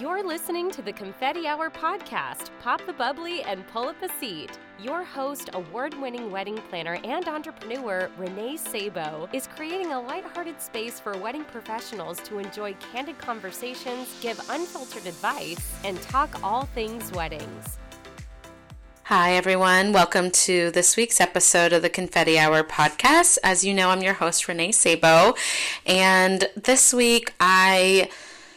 You're listening to the Confetti Hour podcast. Pop the bubbly and pull up a seat. Your host, award winning wedding planner and entrepreneur Renee Sabo, is creating a lighthearted space for wedding professionals to enjoy candid conversations, give unfiltered advice, and talk all things weddings. Hi, everyone. Welcome to this week's episode of the Confetti Hour podcast. As you know, I'm your host, Renee Sabo. And this week, I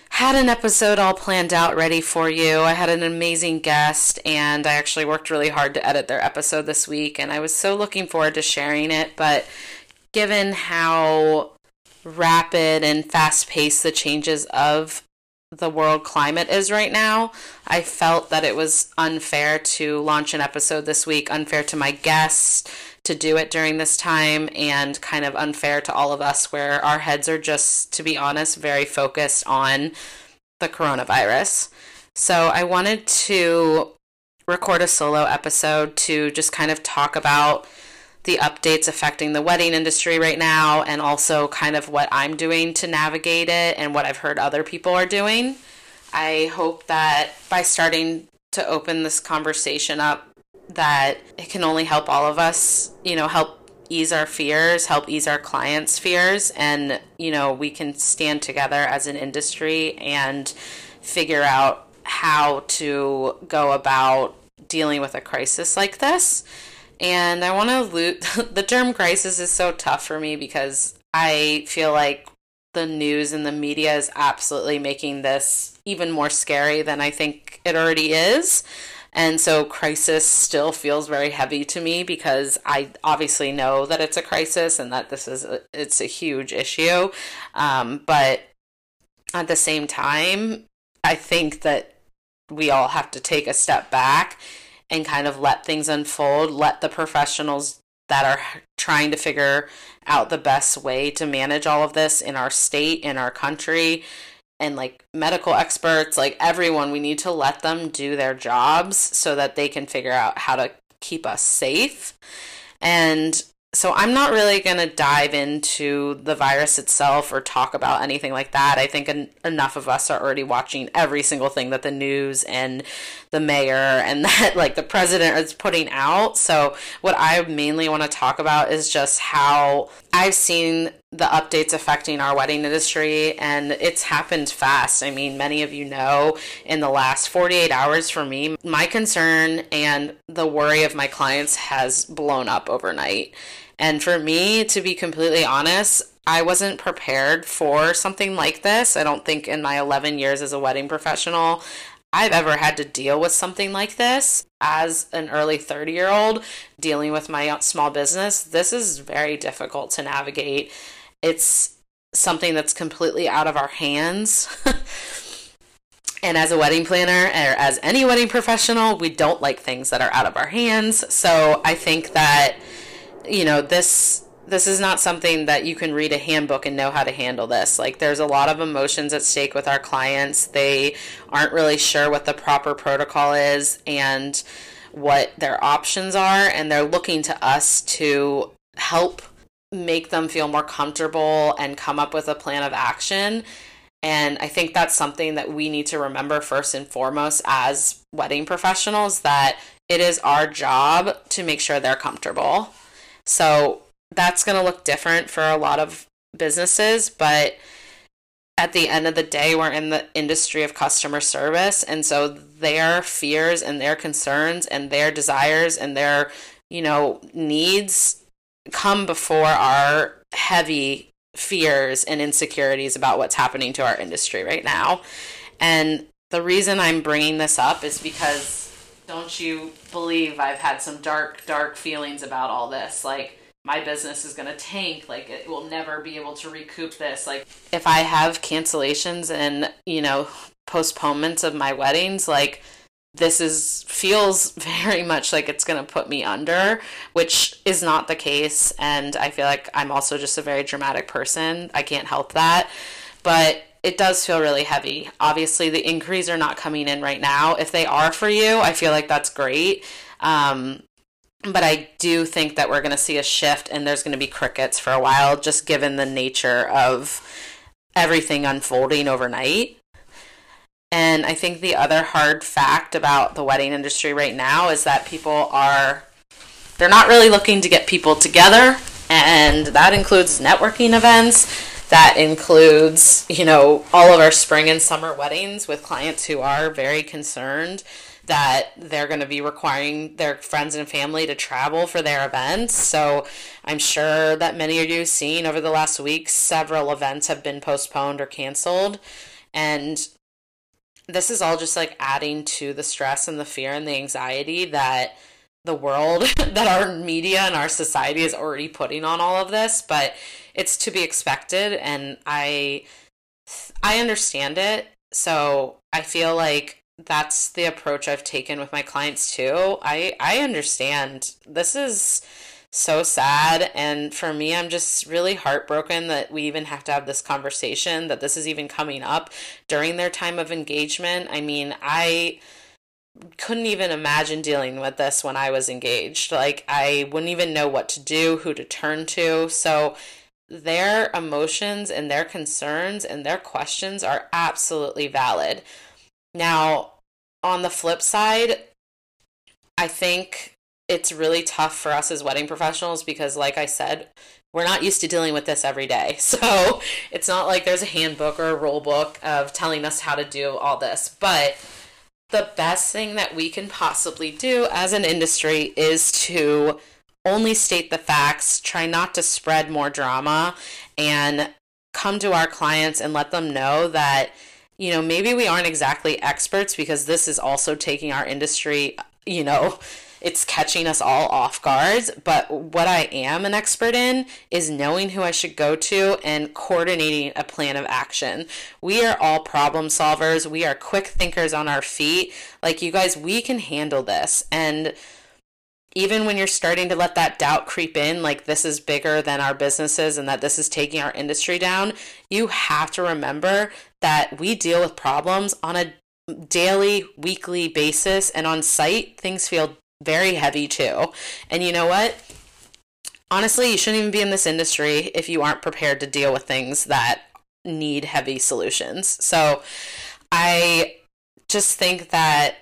had an episode all planned out ready for you. I had an amazing guest, and I actually worked really hard to edit their episode this week. And I was so looking forward to sharing it. But given how rapid and fast paced the changes of the world climate is right now, I felt that it was unfair to launch an episode this week, unfair to my guests to do it during this time, and kind of unfair to all of us where our heads are just, to be honest, very focused on the coronavirus. So I wanted to record a solo episode to just kind of talk about the updates affecting the wedding industry right now and also kind of what I'm doing to navigate it and what I've heard other people are doing. I hope that by starting to open this conversation up that it can only help all of us, you know, help ease our fears, help ease our clients' fears and, you know, we can stand together as an industry and figure out how to go about dealing with a crisis like this. And I want to loot the term crisis is so tough for me because I feel like the news and the media is absolutely making this even more scary than I think it already is. And so crisis still feels very heavy to me because I obviously know that it's a crisis and that this is a, it's a huge issue. Um, but at the same time, I think that we all have to take a step back and kind of let things unfold, let the professionals that are trying to figure out the best way to manage all of this in our state, in our country, and like medical experts, like everyone, we need to let them do their jobs so that they can figure out how to keep us safe. And so I'm not really going to dive into the virus itself or talk about anything like that. I think en- enough of us are already watching every single thing that the news and the mayor and that like the president is putting out. So what I mainly want to talk about is just how I've seen the updates affecting our wedding industry and it's happened fast. I mean, many of you know in the last 48 hours for me, my concern and the worry of my clients has blown up overnight. And for me, to be completely honest, I wasn't prepared for something like this. I don't think in my 11 years as a wedding professional, I've ever had to deal with something like this as an early 30 year old dealing with my small business. This is very difficult to navigate it's something that's completely out of our hands. and as a wedding planner or as any wedding professional, we don't like things that are out of our hands. So I think that you know, this this is not something that you can read a handbook and know how to handle this. Like, there's a lot of emotions at stake with our clients. They aren't really sure what the proper protocol is and what their options are, and they're looking to us to help make them feel more comfortable and come up with a plan of action. And I think that's something that we need to remember first and foremost as wedding professionals that it is our job to make sure they're comfortable. So that's going to look different for a lot of businesses, but at the end of the day, we're in the industry of customer service. And so their fears and their concerns and their desires and their, you know, needs come before our heavy fears and insecurities about what's happening to our industry right now. And the reason I'm bringing this up is because don't you believe I've had some dark, dark feelings about all this? Like, my business is going to tank. Like, it will never be able to recoup this. Like, if I have cancellations and, you know, postponements of my weddings, like, this is feels very much like it's going to put me under which is not the case. And i feel like i'm also just a very dramatic person. I can't help that. But it does feel really heavy. Obviously the inquiries are not coming in right now. If they are for you i feel like that's great. Um, but i do think that we're going to see a shift and there's going to be crickets for a while just given the nature of everything unfolding overnight And I think the other hard fact about the wedding industry right now is that people are they're not really looking to get people together and that includes networking events. That includes, you know, all of our spring and summer weddings with clients who are very concerned that they're going to be requiring their friends and family to travel for their events. So I'm sure that many of you have seen over the last week, several events have been postponed or canceled. And this is all just like adding to the stress and the fear and the anxiety that the world, that our media and our society is already putting on all of this. But it's to be expected. And I. I understand it. So I feel like that's the approach I've taken with my clients too. I I understand. This is so sad and for me I'm just really heartbroken that we even have to have this conversation that this is even coming up during their time of engagement. I mean, I couldn't even imagine dealing with this when I was engaged. Like I wouldn't even know what to do, who to turn to. So their emotions and their concerns and their questions are absolutely valid. Now, on the flip side, I think it's really tough for us as wedding professionals because, like I said, we're not used to dealing with this every day. So it's not like there's a handbook or a rule book of telling us how to do all this. But the best thing that we can possibly do as an industry is to only state the facts, try not to spread more drama, and come to our clients and let them know that you know, maybe we aren't exactly experts because this is also taking our industry, you know, it's catching us all off guard. But what I am an expert in is knowing who I should go to and coordinating a plan of action. We are all problem solvers, we are quick thinkers on our feet. Like, you guys, we can handle this. And even when you're starting to let that doubt creep in, like this is bigger than our businesses and that this is taking our industry down, you have to remember that we deal with problems on a daily, weekly basis. And on site, things feel very heavy too. And you know what? Honestly, you shouldn't even be in this industry if you aren't prepared to deal with things that need heavy solutions. So I just think that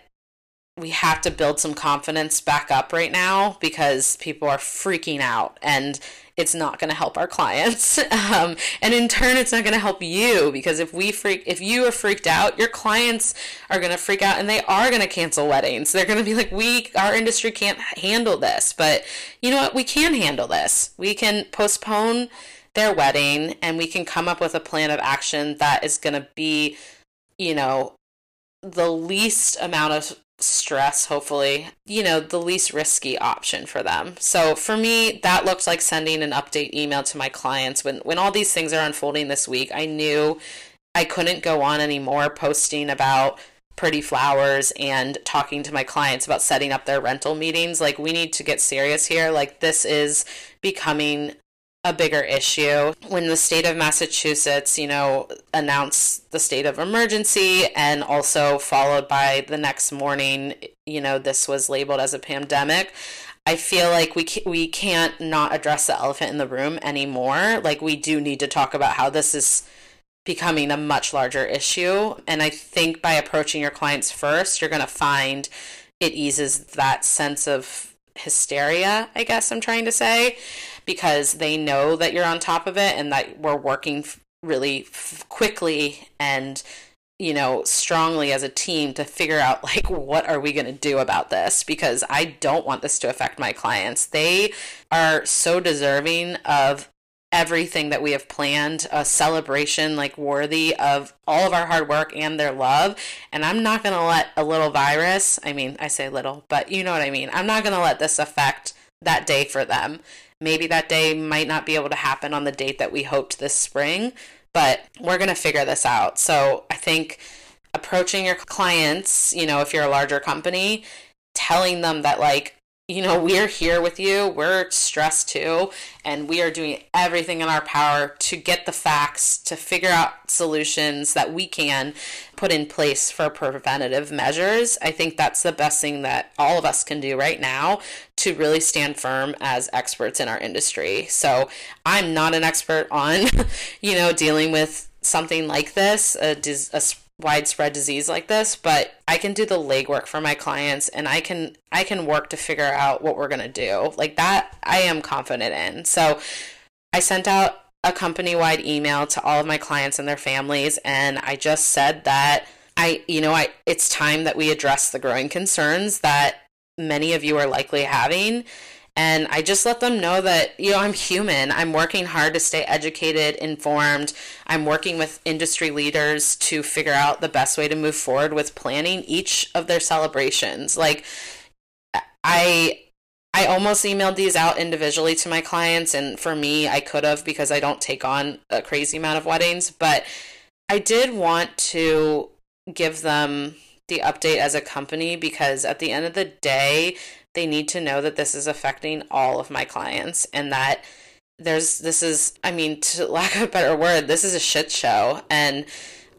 we have to build some confidence back up right now because people are freaking out and it's not going to help our clients. Um, and in turn it's not going to help you because if we freak if you are freaked out your clients are going to freak out and they are going to cancel weddings. They're going to be like we our industry can't handle this. But you know what? We can handle this. We can postpone their wedding and we can come up with a plan of action that is going to be you know the least amount of stress, hopefully, you know, the least risky option for them. So for me, that looked like sending an update email to my clients when when all these things are unfolding this week. I knew I couldn't go on anymore posting about pretty flowers and talking to my clients about setting up their rental meetings. Like we need to get serious here. Like this is becoming a bigger issue. When the state of Massachusetts, you know, announced the state of emergency and also followed by the next morning, you know, this was labeled as a pandemic. I feel like we we can't not address the elephant in the room anymore. Like we do need to talk about how this is becoming a much larger issue. And I think by approaching your clients first, you're going to find it eases that sense of hysteria, I guess I'm trying to say because they know that you're on top of it and that we're working really quickly and you know strongly as a team to figure out like what are we going to do about this because I don't want this to affect my clients. They are so deserving of everything that we have planned, a celebration like worthy of all of our hard work and their love. And I'm not going to let a little virus, I mean, I say little, but you know what I mean. I'm not going to let this affect that day for them. Maybe that day might not be able to happen on the date that we hoped this spring, but we're going to figure this out. So I think approaching your clients, you know, if you're a larger company, telling them that, like, you know, we're here with you. We're stressed too. And we are doing everything in our power to get the facts, to figure out solutions that we can put in place for preventative measures. I think that's the best thing that all of us can do right now to really stand firm as experts in our industry. So I'm not an expert on, you know, dealing with something like this, a, a widespread disease like this, but I can do the legwork for my clients and I can I can work to figure out what we're going to do. Like that I am confident in. So I sent out a company-wide email to all of my clients and their families and I just said that I you know, I it's time that we address the growing concerns that many of you are likely having and I just let them know that, you know, I'm human. I'm working hard to stay educated, informed. I'm working with industry leaders to figure out the best way to move forward with planning each of their celebrations. Like, I. I almost emailed these out individually to my clients, and for me, I could have because I don't take on a crazy amount of weddings. But I did want to give them the update as a company because at the end of the day, they need to know that this is affecting all of my clients and that there's this is I mean to lack of a better word this is a shit show and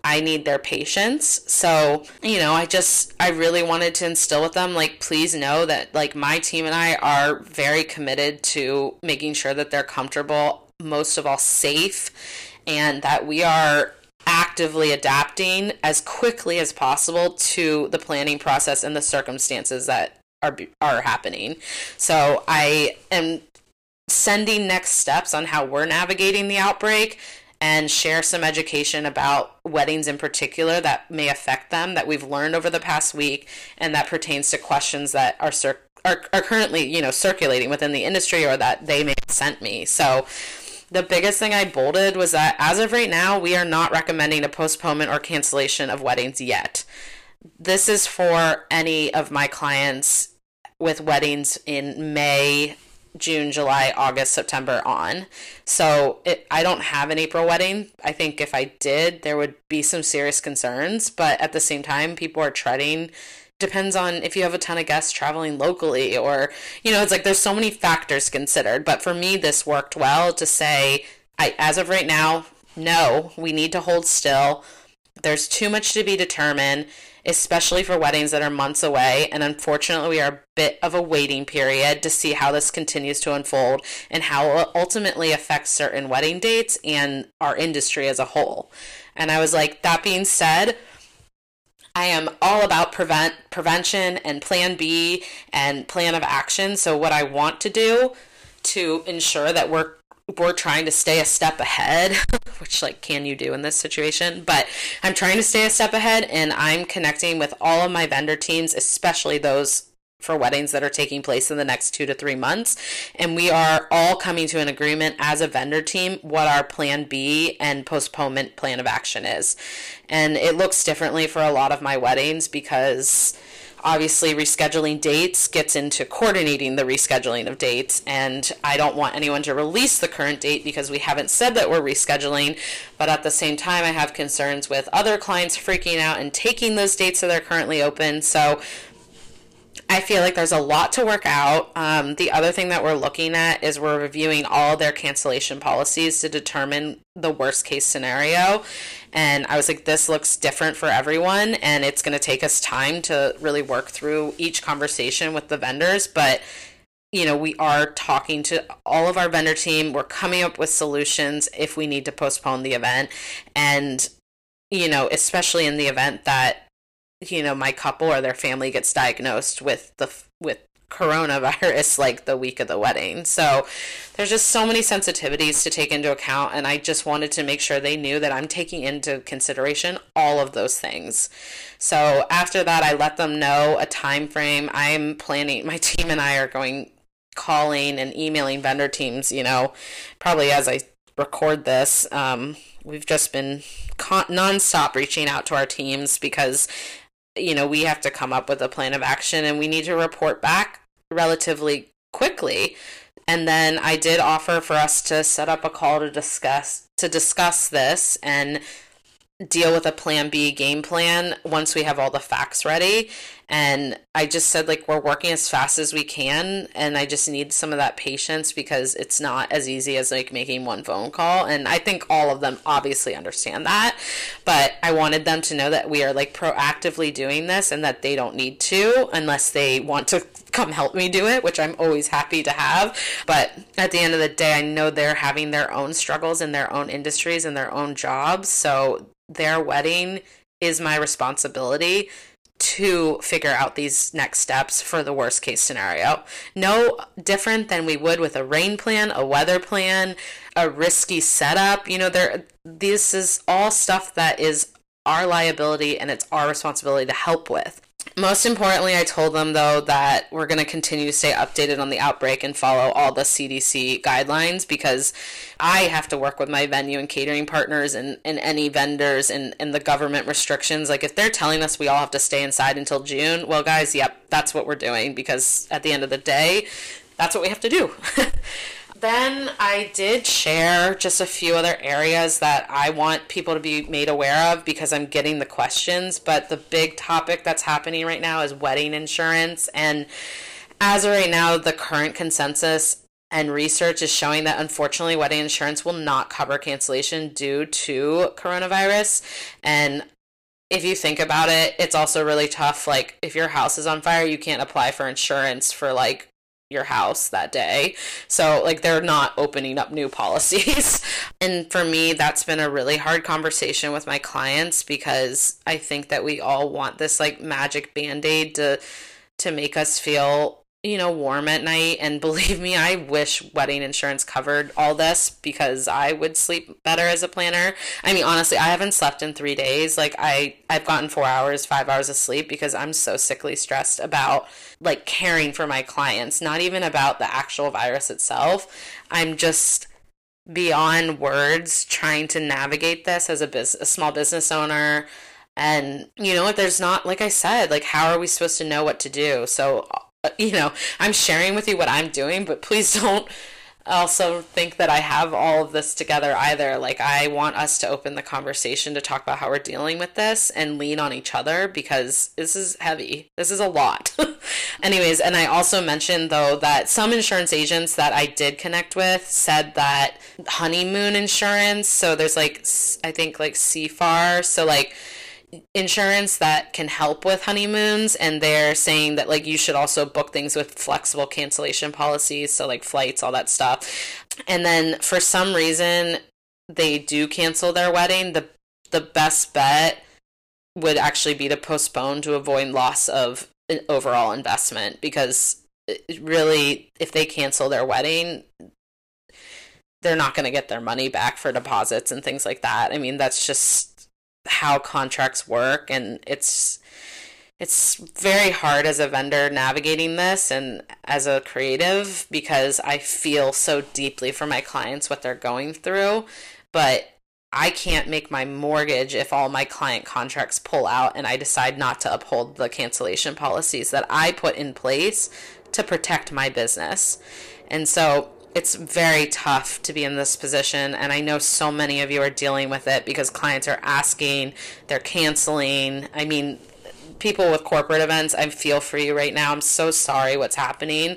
I need their patience. So, you know, I just, I really wanted to instill with them, like, please know that, like, my team and I are very committed to making sure that they're comfortable, most of all, safe, and that we are actively adapting as quickly as possible to the planning process and the circumstances that are are happening. So I am sending next steps on how we're navigating the outbreak and share some education about weddings in particular that may affect them that we've learned over the past week and that pertains to questions that are cir- are, are currently you know circulating within the industry or that they may have sent me so the biggest thing I bolded was that as of right now, we are not recommending a postponement or cancellation of weddings yet. This is for any of my clients with weddings in May, June, July, August, September on. So it, I don't have an April wedding. I think if I did, there would be some serious concerns. But at the same time, people are treading. Depends on if you have a ton of guests traveling locally, or, you know, it's like there's so many factors considered. But for me, this worked well to say, I, as of right now, no, we need to hold still. There's too much to be determined especially for weddings that are months away. And unfortunately, we are a bit of a waiting period to see how this continues to unfold and how it ultimately affects certain wedding dates and our industry as a whole. And I was like, that being said, I am all about prevent prevention and plan B and plan of action. So what I want to do to ensure that we're we're trying to stay a step ahead, which like can you do in this situation? But I'm trying to stay a step ahead and I'm connecting with all of my vendor teams, especially those for weddings that are taking place in the next 2 to 3 months, and we are all coming to an agreement as a vendor team what our plan B and postponement plan of action is. And it looks differently for a lot of my weddings because obviously rescheduling dates gets into coordinating the rescheduling of dates and i don't want anyone to release the current date because we haven't said that we're rescheduling but at the same time i have concerns with other clients freaking out and taking those dates that are currently open. So I feel like there's a lot to work out. Um, the other thing that we're looking at is we're reviewing all their cancellation policies to determine the worst case scenario. And I was like, this looks different for everyone, and it's going to take us time to really work through each conversation with the vendors. But you know, we are talking to all of our vendor team. We're coming up with solutions if we need to postpone the event. And, you know, especially in the event that you know my couple or their family gets diagnosed with the with coronavirus like the week of the wedding. So there's just so many sensitivities to take into account and I just wanted to make sure they knew that I'm taking into consideration all of those things. So after that I let them know a time frame. I'm planning my team and I are going calling and emailing vendor teams, you know, probably as I record this. Um, we've just been con- nonstop reaching out to our teams because you know, we have to come up with a plan of action and we need to report back relatively quickly. And then I did offer for us to set up a call to discuss to discuss this and deal with a plan B game plan once we have all the facts ready. And I just said, like, we're working as fast as we can. And I just need some of that patience because it's not as easy as like making one phone call. And I think all of them obviously understand that. But I wanted them to know that we are like proactively doing this and that they don't need to unless they want to come help me do it, which I'm always happy to have. But at the end of the day, I know they're having their own struggles in their own industries and their own jobs. So their wedding is my responsibility to figure out these next steps for the worst case scenario. No different than we would with a rain plan, a weather plan, a risky setup. You know, there this is all stuff that is our liability and it's our responsibility to help with. Most importantly, I told them though that we're going to continue to stay updated on the outbreak and follow all the CDC guidelines because I have to work with my venue and catering partners and, and any vendors and, and the government restrictions. Like if they're telling us we all have to stay inside until June, well, guys, yep, that's what we're doing because at the end of the day, that's what we have to do. Then I did share just a few other areas that I want people to be made aware of because I'm getting the questions. But the big topic that's happening right now is wedding insurance. And as of right now, the current consensus and research is showing that unfortunately wedding insurance will not cover cancellation due to coronavirus. And if you think about it, it's also really tough. Like, if your house is on fire, you can't apply for insurance for like your house that day. So, like, they're not opening up new policies. and for me, that's been a really hard conversation with my clients because I think that we all want this like magic band aid to to make us feel you know, warm at night. And believe me, I wish wedding insurance covered all this because I would sleep better as a planner. I mean, honestly, I haven't slept in three days. Like I, I've gotten four hours, five hours of sleep because I'm so sickly stressed about like caring for my clients, not even about the actual virus itself. I'm just beyond words trying to navigate this as a business, a small business owner. And you know, if there's not, like I said, like how are we supposed to know what to do? So you know, I'm sharing with you what I'm doing, but please don't also think that I have all of this together either. Like, I want us to open the conversation to talk about how we're dealing with this and lean on each other because this is heavy. This is a lot. Anyways, and I also mentioned though that some insurance agents that I did connect with said that honeymoon insurance, so there's like, I think like CFAR, so like, insurance that can help with honeymoons and they're saying that like you should also book things with flexible cancellation policies so like flights all that stuff and then for some reason they do cancel their wedding the the best bet would actually be to postpone to avoid loss of an overall investment because really if they cancel their wedding they're not going to get their money back for deposits and things like that. I mean, that's just how contracts work and it's it's very hard as a vendor navigating this and as a creative because I feel so deeply for my clients what they're going through but I can't make my mortgage if all my client contracts pull out and I decide not to uphold the cancellation policies that I put in place to protect my business. And so it's very tough to be in this position and i know so many of you are dealing with it because clients are asking they're canceling. I mean people with corporate events i feel for you right now. I'm so sorry what's happening.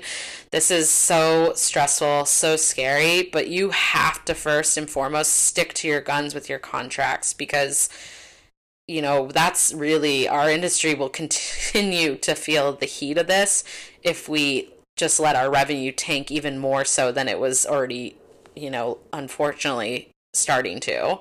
This is so stressful so scary but you have to first and foremost stick to your guns with your contracts because you know that's really our industry will continue to feel the heat of this if we just let our revenue tank even more so than it was already, you know, unfortunately starting to.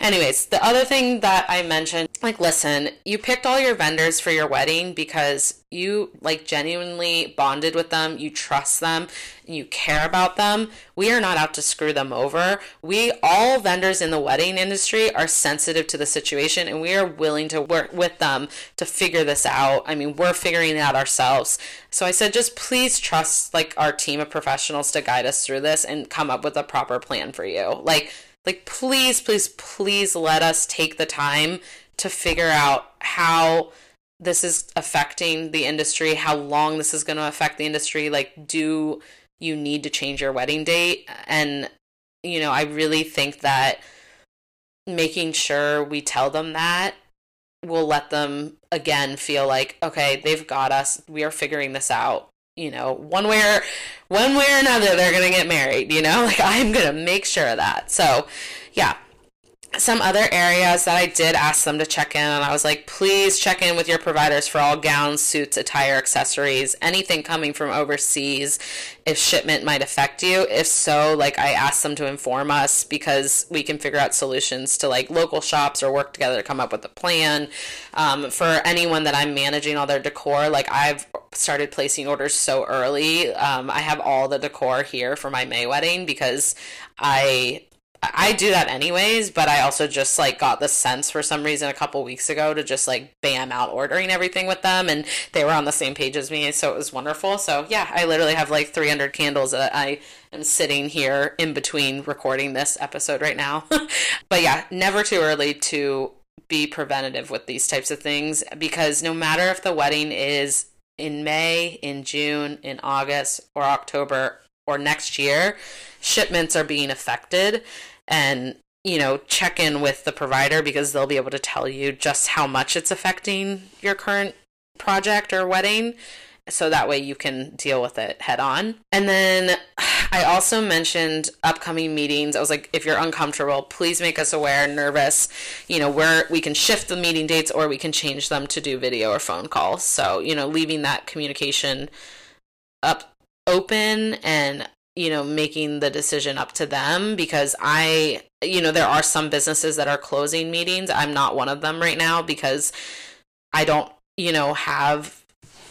Anyways, the other thing that I mentioned, like, listen, you picked all your vendors for your wedding because you, like, genuinely bonded with them, you trust them, you care about them. We are not out to screw them over. We, all vendors in the wedding industry, are sensitive to the situation and we are willing to work with them to figure this out. I mean, we're figuring it out ourselves. So I said, just please trust, like, our team of professionals to guide us through this and come up with a proper plan for you. Like, like, please, please, please let us take the time to figure out how this is affecting the industry, how long this is going to affect the industry. Like, do you need to change your wedding date? And, you know, I really think that making sure we tell them that will let them again feel like, okay, they've got us. We are figuring this out you know, one way or one way or another, they're gonna get married. You know, like I'm gonna make sure of that. So, yeah. Some other areas that I did ask them to check in, and I was like, please check in with your providers for all gowns, suits, attire, accessories, anything coming from overseas if shipment might affect you. If so, like I asked them to inform us because we can figure out solutions to like local shops or work together to come up with a plan. Um, for anyone that I'm managing all their decor, like I've started placing orders so early. Um, I have all the decor here for my May wedding because I I do that anyways, but I also just like got the sense for some reason a couple weeks ago to just like bam out ordering everything with them and they were on the same page as me, so it was wonderful. So yeah, I literally have like 300 candles that I am sitting here in between recording this episode right now. but yeah, never too early to be preventative with these types of things because no matter if the wedding is in May, in June, in August, or October, or next year, shipments are being affected. And, you know, check in with the provider because they'll be able to tell you just how much it's affecting your current project or wedding so that way you can deal with it head on. And then I also mentioned upcoming meetings. I was like, if you're uncomfortable, please make us aware, nervous, you know, where we can shift the meeting dates or we can change them to do video or phone calls. So, you know, leaving that communication up open and you know making the decision up to them because i you know there are some businesses that are closing meetings. I'm not one of them right now because i don't you know have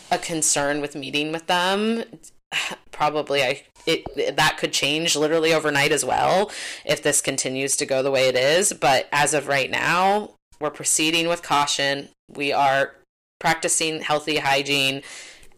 a concern with meeting with them. Probably i it that could change literally overnight as well if this continues to go the way it is. But as of right now we're proceeding with caution. We are practicing healthy hygiene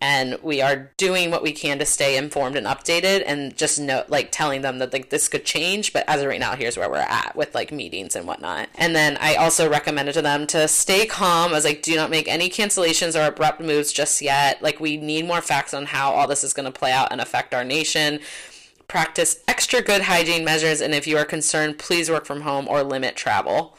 and we are doing what we can to stay informed and updated and just know like telling them that like this could change but as of right now here's where we're at with like meetings and whatnot. And then i also recommended to them to stay calm. I was like do not make any cancellations or abrupt moves just yet. Like we need more facts on how all this is going to play out and affect our nation. Practice extra good hygiene measures and if you are concerned please work from home or limit travel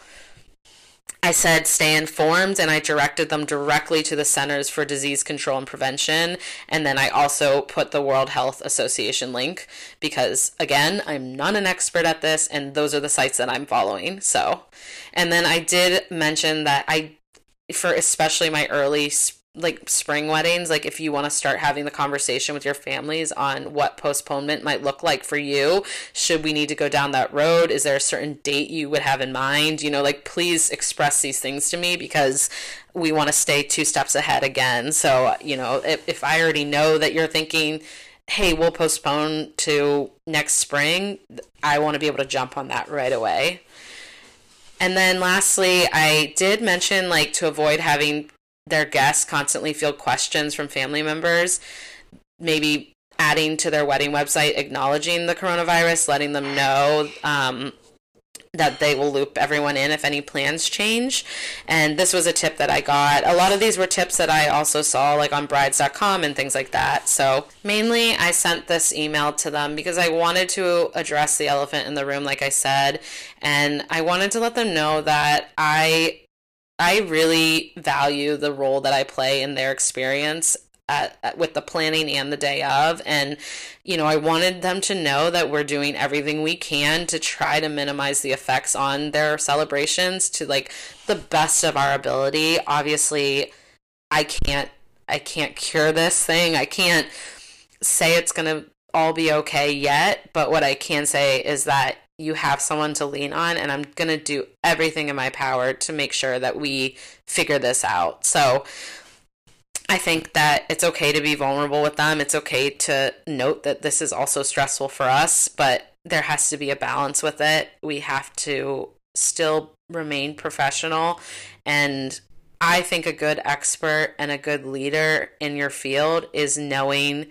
I said stay informed and I directed them directly to the Centers for Disease Control and Prevention. And then I also put the World Health Association link because, again, I'm not an expert at this and those are the sites that I'm following. So, and then I did mention that I, for especially my early like spring weddings like if you want to start having the conversation with your families on what postponement might look like for you should we need to go down that road? Is there a certain date you would have in mind? You know like please express these things to me because we want to stay two steps ahead again. So you know if, if i already know that you're thinking hey we'll postpone to next spring i want to be able to jump on that right away. And then lastly, I did mention like to avoid having their guests constantly field questions from family members, maybe adding to their wedding website acknowledging the coronavirus, letting them know um, that they will loop everyone in if any plans change. And this was a tip that I got. A lot of these were tips that I also saw like on brides.com and things like that. So mainly I sent this email to them because I wanted to address the elephant in the room, like I said. And I wanted to let them know that I I really value the role that I play in their experience at, at, with the planning and the day of. And, you know, I wanted them to know that we're doing everything we can to try to minimize the effects on their celebrations to like the best of our ability. Obviously, I can't I can't cure this thing. I can't say it's going to all be okay yet, but what I can say is that you have someone to lean on and I'm going to do everything in my power to make sure that we figure this out. So I think that it's okay to be vulnerable with them. It's okay to note that this is also stressful for us, but there has to be a balance with it. We have to still remain professional and I think a good expert and a good leader in your field is knowing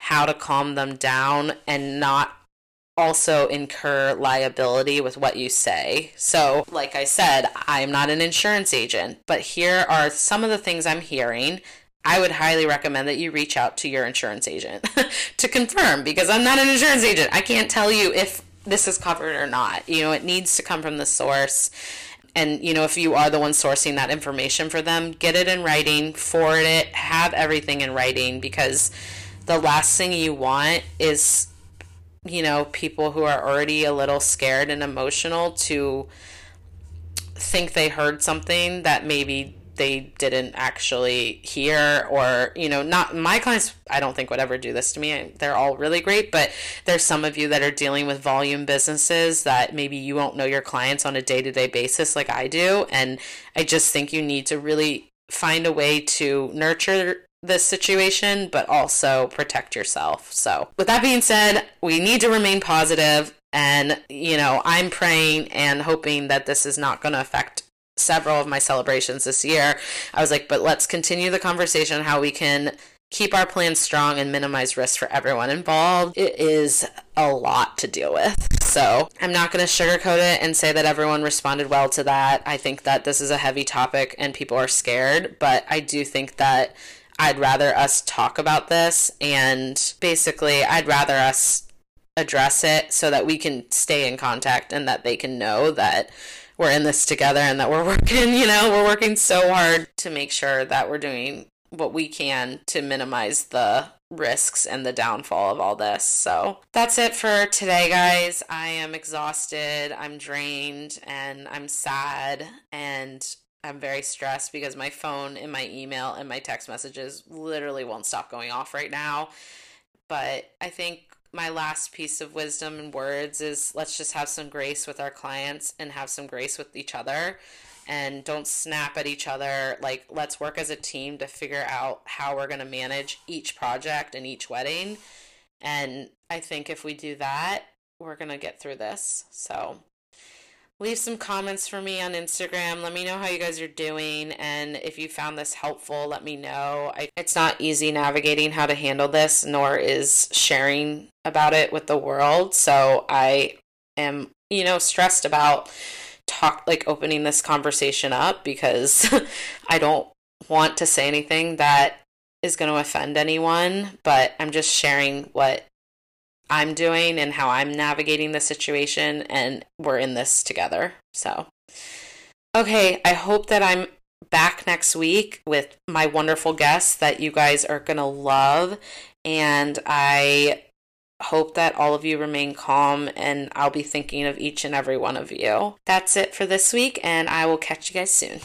how to calm them down and not also incur liability with what you say. So, like I said, I'm not an insurance agent, but here are some of the things I'm hearing. I would highly recommend that you reach out to your insurance agent to confirm because I'm not an insurance agent. I can't tell you if this is covered or not. You know, it needs to come from the source. And, you know, if you are the one sourcing that information for them, get it in writing, forward it, have everything in writing because the last thing you want is you know, people who are already a little scared and emotional to think they heard something that maybe they didn't actually hear or you know not my clients i don't think would ever do this to me. They're all really great but there's some of you that are dealing with volume businesses that maybe you won't know your clients on a day-to-day basis like i do. And i just think you need to really find a way to nurture this situation but also protect yourself so with that being said we need to remain positive and you know i'm praying and hoping that this is not going to affect several of my celebrations this year, I was like, but let's continue the conversation how we can keep our plans strong and minimize risk for everyone involved. It is a lot to deal with. So I'm not going to sugarcoat it and say that everyone responded well to that. I think that this is a heavy topic and people are scared, but I do think that I'd rather us talk about this and basically I'd rather us address it so that we can stay in contact and that they can know that we're in this together and that we're working, you know, we're working so hard to make sure that we're doing what we can to minimize the risks and the downfall of all this. So that's it for today, guys. I am exhausted, I'm drained, and I'm sad, and I'm very stressed because my phone and my email and my text messages literally won't stop going off right now. But I think my last piece of wisdom and words is let's just have some grace with our clients and have some grace with each other. And don't snap at each other. Like let's work as a team to figure out how we're going to manage each project and each wedding. And i think if we do that we're going to get through this. So leave some comments for me on Instagram. Let me know how you guys are doing. And if you found this helpful, let me know. I, it's not easy navigating how to handle this, nor is sharing about it with the world. So I am, you know, stressed about talk like opening this conversation up because I don't want to say anything that is going to offend anyone, but I'm just sharing what I'm doing and how I'm navigating the situation, and we're in this together. So, okay, I hope that I'm back next week with my wonderful guests that you guys are going to love. And I hope that all of you remain calm, and I'll be thinking of each and every one of you. That's it for this week, and I will catch you guys soon.